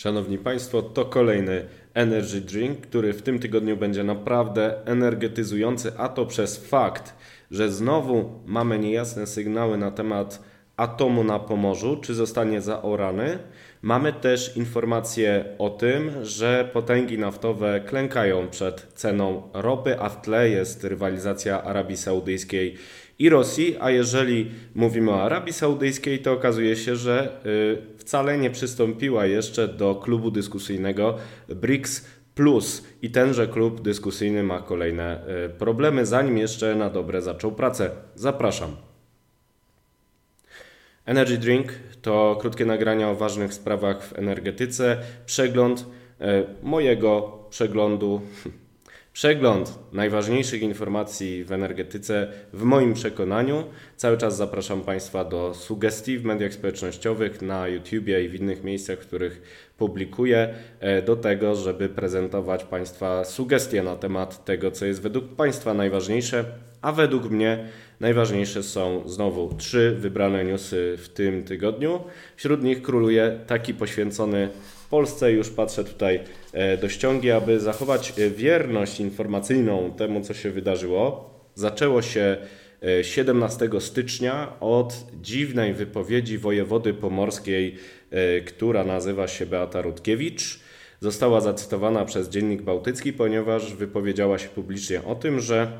Szanowni Państwo, to kolejny energy drink, który w tym tygodniu będzie naprawdę energetyzujący, a to przez fakt, że znowu mamy niejasne sygnały na temat atomu na Pomorzu, czy zostanie zaorany. Mamy też informacje o tym, że potęgi naftowe klękają przed ceną ropy, a w tle jest rywalizacja Arabii Saudyjskiej i Rosji, a jeżeli mówimy o Arabii Saudyjskiej, to okazuje się, że y, wcale nie przystąpiła jeszcze do klubu dyskusyjnego BRICS Plus i tenże klub dyskusyjny ma kolejne y, problemy, zanim jeszcze na dobre zaczął pracę. Zapraszam. Energy Drink to krótkie nagrania o ważnych sprawach w energetyce, przegląd y, mojego przeglądu Przegląd najważniejszych informacji w energetyce w moim przekonaniu. Cały czas zapraszam Państwa do sugestii w mediach społecznościowych, na YouTubie i w innych miejscach, w których publikuję, e, do tego, żeby prezentować Państwa sugestie na temat tego, co jest według Państwa najważniejsze, a według mnie najważniejsze są znowu trzy wybrane newsy w tym tygodniu. Wśród nich króluje taki poświęcony Polsce. Już patrzę tutaj e, do ściągi, aby zachować e, wierność informacyjną temu, co się wydarzyło. Zaczęło się 17 e, stycznia od dziwnej wypowiedzi wojewody pomorskiej, która nazywa się Beata Rutkiewicz. Została zacytowana przez Dziennik Bałtycki, ponieważ wypowiedziała się publicznie o tym, że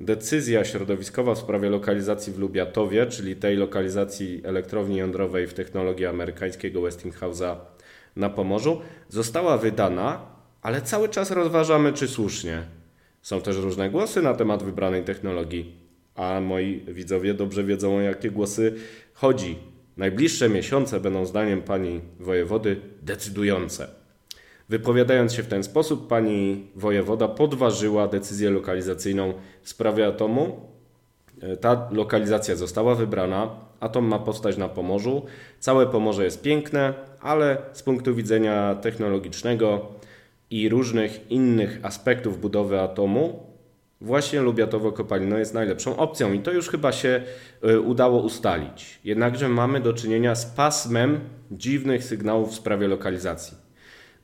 decyzja środowiskowa w sprawie lokalizacji w Lubiatowie, czyli tej lokalizacji elektrowni jądrowej w technologii amerykańskiego Westinghouse'a na Pomorzu została wydana, ale cały czas rozważamy, czy słusznie. Są też różne głosy na temat wybranej technologii, a moi widzowie dobrze wiedzą, o jakie głosy chodzi. Najbliższe miesiące będą zdaniem pani wojewody decydujące. Wypowiadając się w ten sposób, pani wojewoda podważyła decyzję lokalizacyjną w sprawie atomu. Ta lokalizacja została wybrana. Atom ma powstać na Pomorzu. Całe Pomorze jest piękne, ale z punktu widzenia technologicznego i różnych innych aspektów budowy atomu, właśnie Lubiatowo Kopalino jest najlepszą opcją i to już chyba się y, udało ustalić. Jednakże mamy do czynienia z pasmem dziwnych sygnałów w sprawie lokalizacji.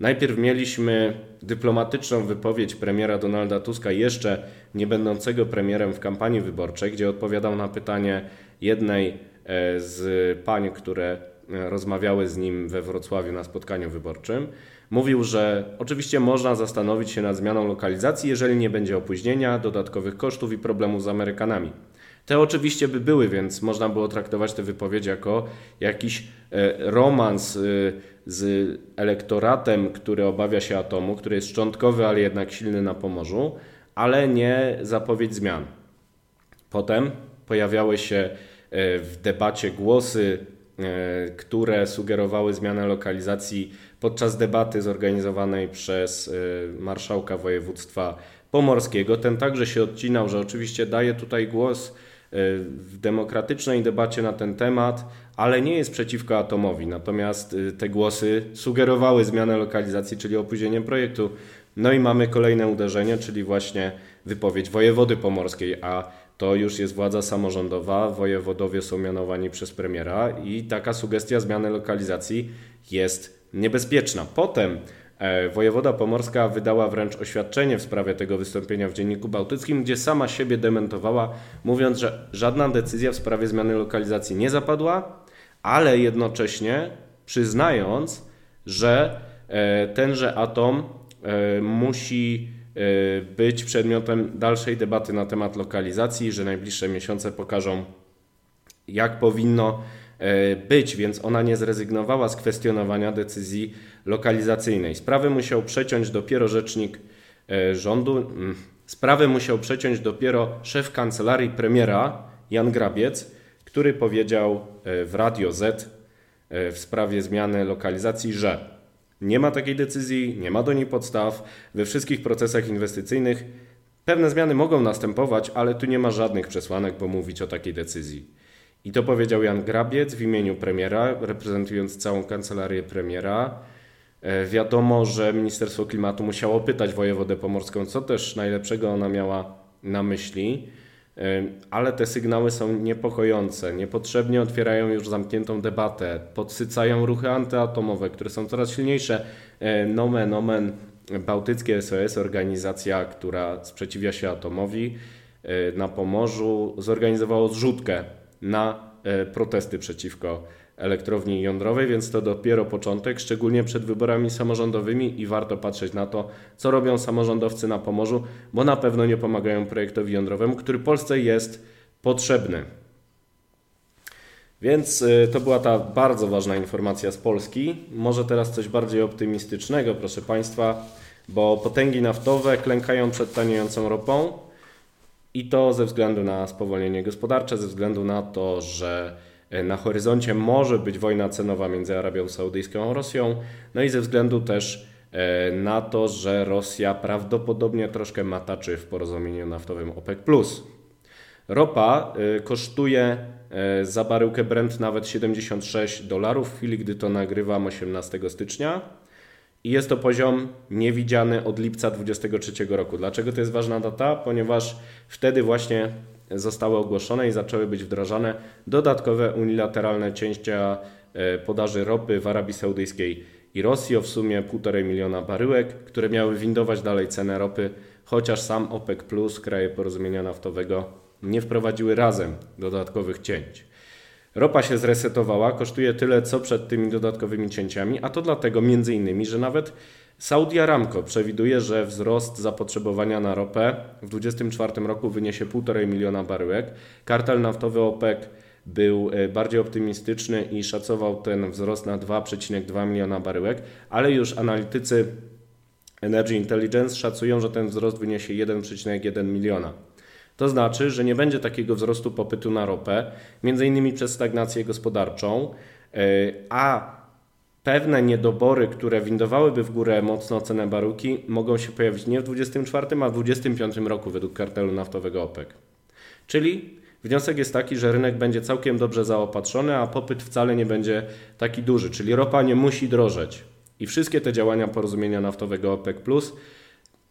Najpierw mieliśmy dyplomatyczną wypowiedź premiera Donalda Tuska, jeszcze nie będącego premierem w kampanii wyborczej, gdzie odpowiadał na pytanie jednej e, z pań, które rozmawiały z nim we Wrocławiu na spotkaniu wyborczym. Mówił, że oczywiście można zastanowić się nad zmianą lokalizacji, jeżeli nie będzie opóźnienia, dodatkowych kosztów i problemów z Amerykanami. Te oczywiście by były, więc można było traktować te wypowiedzi jako jakiś e, romans e, z elektoratem, który obawia się atomu, który jest szczątkowy, ale jednak silny na Pomorzu, ale nie zapowiedź zmian. Potem pojawiały się e, w debacie głosy które sugerowały zmianę lokalizacji podczas debaty zorganizowanej przez marszałka województwa pomorskiego. Ten także się odcinał, że oczywiście daje tutaj głos w demokratycznej debacie na ten temat, ale nie jest przeciwko atomowi. Natomiast te głosy sugerowały zmianę lokalizacji, czyli opóźnienie projektu. No i mamy kolejne uderzenie, czyli właśnie wypowiedź wojewody pomorskiej, a to już jest władza samorządowa, wojewodowie są mianowani przez premiera i taka sugestia zmiany lokalizacji jest niebezpieczna. Potem e, wojewoda pomorska wydała wręcz oświadczenie w sprawie tego wystąpienia w Dzienniku Bałtyckim, gdzie sama siebie dementowała, mówiąc, że żadna decyzja w sprawie zmiany lokalizacji nie zapadła, ale jednocześnie przyznając, że e, tenże atom e, musi być przedmiotem dalszej debaty na temat lokalizacji, że najbliższe miesiące pokażą, jak powinno być, więc ona nie zrezygnowała z kwestionowania decyzji lokalizacyjnej. Sprawę musiał przeciąć dopiero rzecznik y, rządu, mm, sprawę musiał przeciąć dopiero szef kancelarii premiera Jan Grabiec, który powiedział w Radio Z w sprawie zmiany lokalizacji, że nie ma takiej decyzji, nie ma do niej podstaw. We wszystkich procesach inwestycyjnych pewne zmiany mogą następować, ale tu nie ma żadnych przesłanek, by mówić o takiej decyzji. I to powiedział Jan Grabiec w imieniu premiera, reprezentując całą kancelarię premiera. E, wiadomo, że Ministerstwo Klimatu musiało pytać wojewodę pomorską, co też najlepszego ona miała na myśli. ale te sygnały są niepokojące, niepotrzebnie otwierają już zamkniętą debatę, podsycają ruchy antyatomowe, które są coraz silniejsze. Nomen, omen, Bałtyckie SOS, organizacja, która sprzeciwia się atomowi na Pomorzu, zorganizowało zrzutkę na protesty przeciwko elektrowni jądrowej, więc to dopiero początek, szczególnie przed wyborami samorządowymi i warto patrzeć na to, co robią samorządowcy na Pomorzu, bo na pewno nie pomagają projektowi jądrowemu, który Polsce jest potrzebny. Więc y, to była ta bardzo ważna informacja z Polski. Może teraz coś bardziej optymistycznego, proszę Państwa, bo potęgi naftowe klękają przed taniejącą ropą i to ze względu na spowolnienie gospodarcze, ze względu na to, że E, na horyzoncie może być wojna cenowa między Arabią Saudyjską a Rosją, no i ze względu też e, na to, że Rosja prawdopodobnie troszkę mataczy w porozumieniu naftowym OPEC. Ropa e, kosztuje za baryłkę Brent nawet 76 dolarów w chwili, gdy to nagrywam 18 stycznia. I jest to poziom niewidziany od lipca 2023 roku. Dlaczego to jest ważna data? Ponieważ wtedy właśnie zostały ogłoszone i zaczęły być wdrażane dodatkowe unilateralne cięcia e, podaży ropy w Arabii Saudyjskiej i Rosji o w sumie 1,5 miliona baryłek, które miały windować dalej cenę ropy, chociaż sam OPEC kraje porozumienia naftowego, nie wprowadziły razem dodatkowych cięć. Ropa się zresetowała, kosztuje tyle co przed tymi dodatkowymi cięciami, a to dlatego między innymi, że nawet Saudi Aramco przewiduje, że wzrost zapotrzebowania na ropę w 2024 roku wyniesie 1,5 miliona baryłek. Kartel naftowy OPEC był e, bardziej optymistyczny i szacował ten wzrost na 2,2 miliona baryłek, ale już analitycy Energy Intelligence szacują, że ten wzrost wyniesie 1,1 miliona. To znaczy, że nie będzie takiego wzrostu popytu na ropę, między innymi przez stagnację gospodarczą, e, a pewne niedobory, które windowałyby w górę mocno cenę baruki, mogą się pojawić nie w 2024, a w 2025 roku według kartelu naftowego OPEC. Czyli wniosek jest taki, że rynek będzie całkiem dobrze zaopatrzony, a popyt wcale nie będzie taki duży, czyli ropa nie musi drożeć. I wszystkie te działania porozumienia naftowego OPEC Plus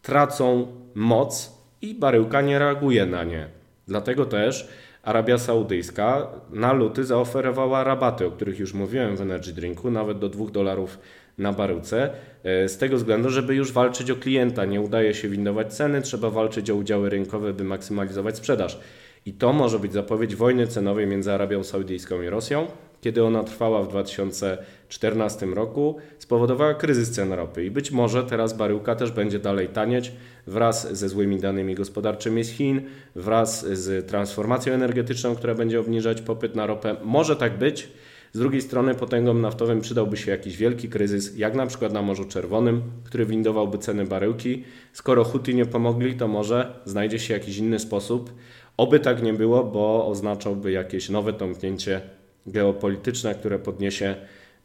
tracą moc i baryłka nie reaguje na nie. Dlatego też Arabia Saudyjska na luty zaoferowała rabaty, o których już mówiłem w Energy Drinku, nawet do 2 dolarów na baryłce, e, z tego względu, żeby już walczyć o klienta. Nie udaje się windować ceny, trzeba walczyć o udziały rynkowe, by maksymalizować sprzedaż. I to może być zapowiedź wojny cenowej między Arabią Saudyjską i Rosją. Kiedy ona trwała w 2014 roku, spowodowała kryzys cen ropy i być może teraz baryłka też będzie dalej tanieć wraz ze złymi danymi gospodarczymi z Chin, wraz z transformacją energetyczną, która będzie obniżać popyt na ropę. Może tak być. Z drugiej strony potęgom naftowym przydałby się jakiś wielki kryzys, jak na przykład na Morzu Czerwonym, który windowałby ceny baryłki. Skoro Huty nie pomogli, to może znajdzie się jakiś inny sposób. Oby tak nie było, bo oznaczałby jakieś nowe tąpnięcie geopolityczne, które podniesie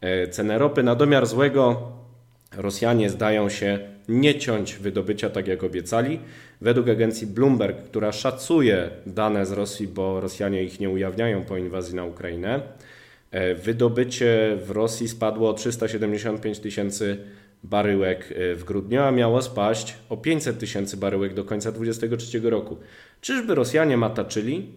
e, cenę ropy. Na domiar złego Rosjanie zdają się nie ciąć wydobycia tak jak obiecali. Według agencji Bloomberg, która szacuje dane z Rosji, bo Rosjanie ich nie ujawniają po inwazji na Ukrainę, e, wydobycie w Rosji spadło o 375 tysięcy baryłek e, w grudniu, a miało spaść o 500 tysięcy baryłek do końca 2023 roku. Czyżby Rosjanie mataczyli?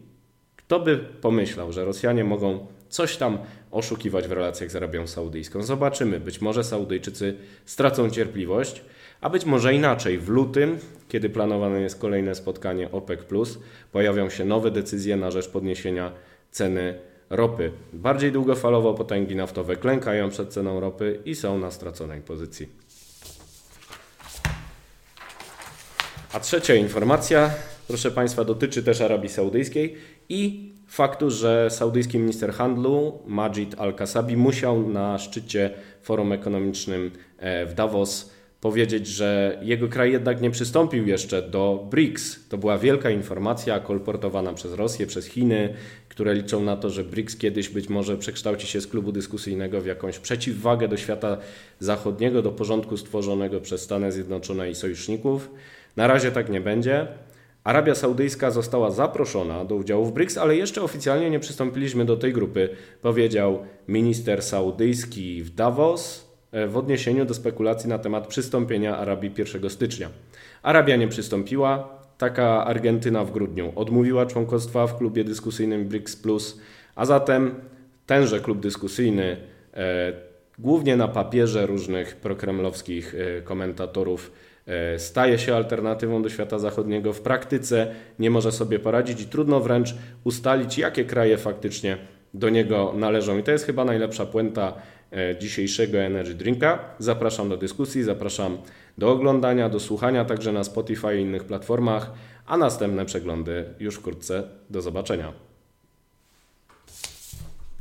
Kto by pomyślał, że Rosjanie mogą coś tam oszukiwać w relacjach z Arabią Saudyjską? Zobaczymy. Być może Saudyjczycy stracą cierpliwość, a być może inaczej. W lutym, kiedy planowane jest kolejne spotkanie OPEC, pojawią się nowe decyzje na rzecz podniesienia ceny ropy. Bardziej długofalowo potęgi naftowe klękają przed ceną ropy i są na straconej pozycji. A trzecia informacja, proszę Państwa, dotyczy też Arabii Saudyjskiej i faktu, że saudyjski minister handlu Majid Al-Kasabi musiał na szczycie forum ekonomicznym e, w Davos powiedzieć, że jego kraj jednak nie przystąpił jeszcze do BRICS. To była wielka informacja kolportowana przez Rosję, przez Chiny, które liczą na to, że BRICS kiedyś być może przekształci się z klubu dyskusyjnego w jakąś przeciwwagę do świata zachodniego, do porządku stworzonego przez Stany Zjednoczone i sojuszników. Na razie tak nie będzie. Arabia Saudyjska została zaproszona do udziału w BRICS, ale jeszcze oficjalnie nie przystąpiliśmy do tej grupy, powiedział minister saudyjski w Davos e, w odniesieniu do spekulacji na temat przystąpienia Arabii 1 stycznia. Arabia nie przystąpiła, taka Argentyna w grudniu odmówiła członkostwa w klubie dyskusyjnym BRICS Plus, a zatem tenże klub dyskusyjny, e, głównie na papierze różnych prokremlowskich e, komentatorów, e, staje się alternatywą do świata zachodniego. W praktyce nie może sobie poradzić i trudno wręcz ustalić, jakie kraje faktycznie do niego należą. I to jest chyba najlepsza puenta dzisiejszego Energy Drinka. Zapraszam do dyskusji, zapraszam do oglądania, do słuchania także na Spotify i innych platformach, a następne przeglądy już wkrótce. Do zobaczenia.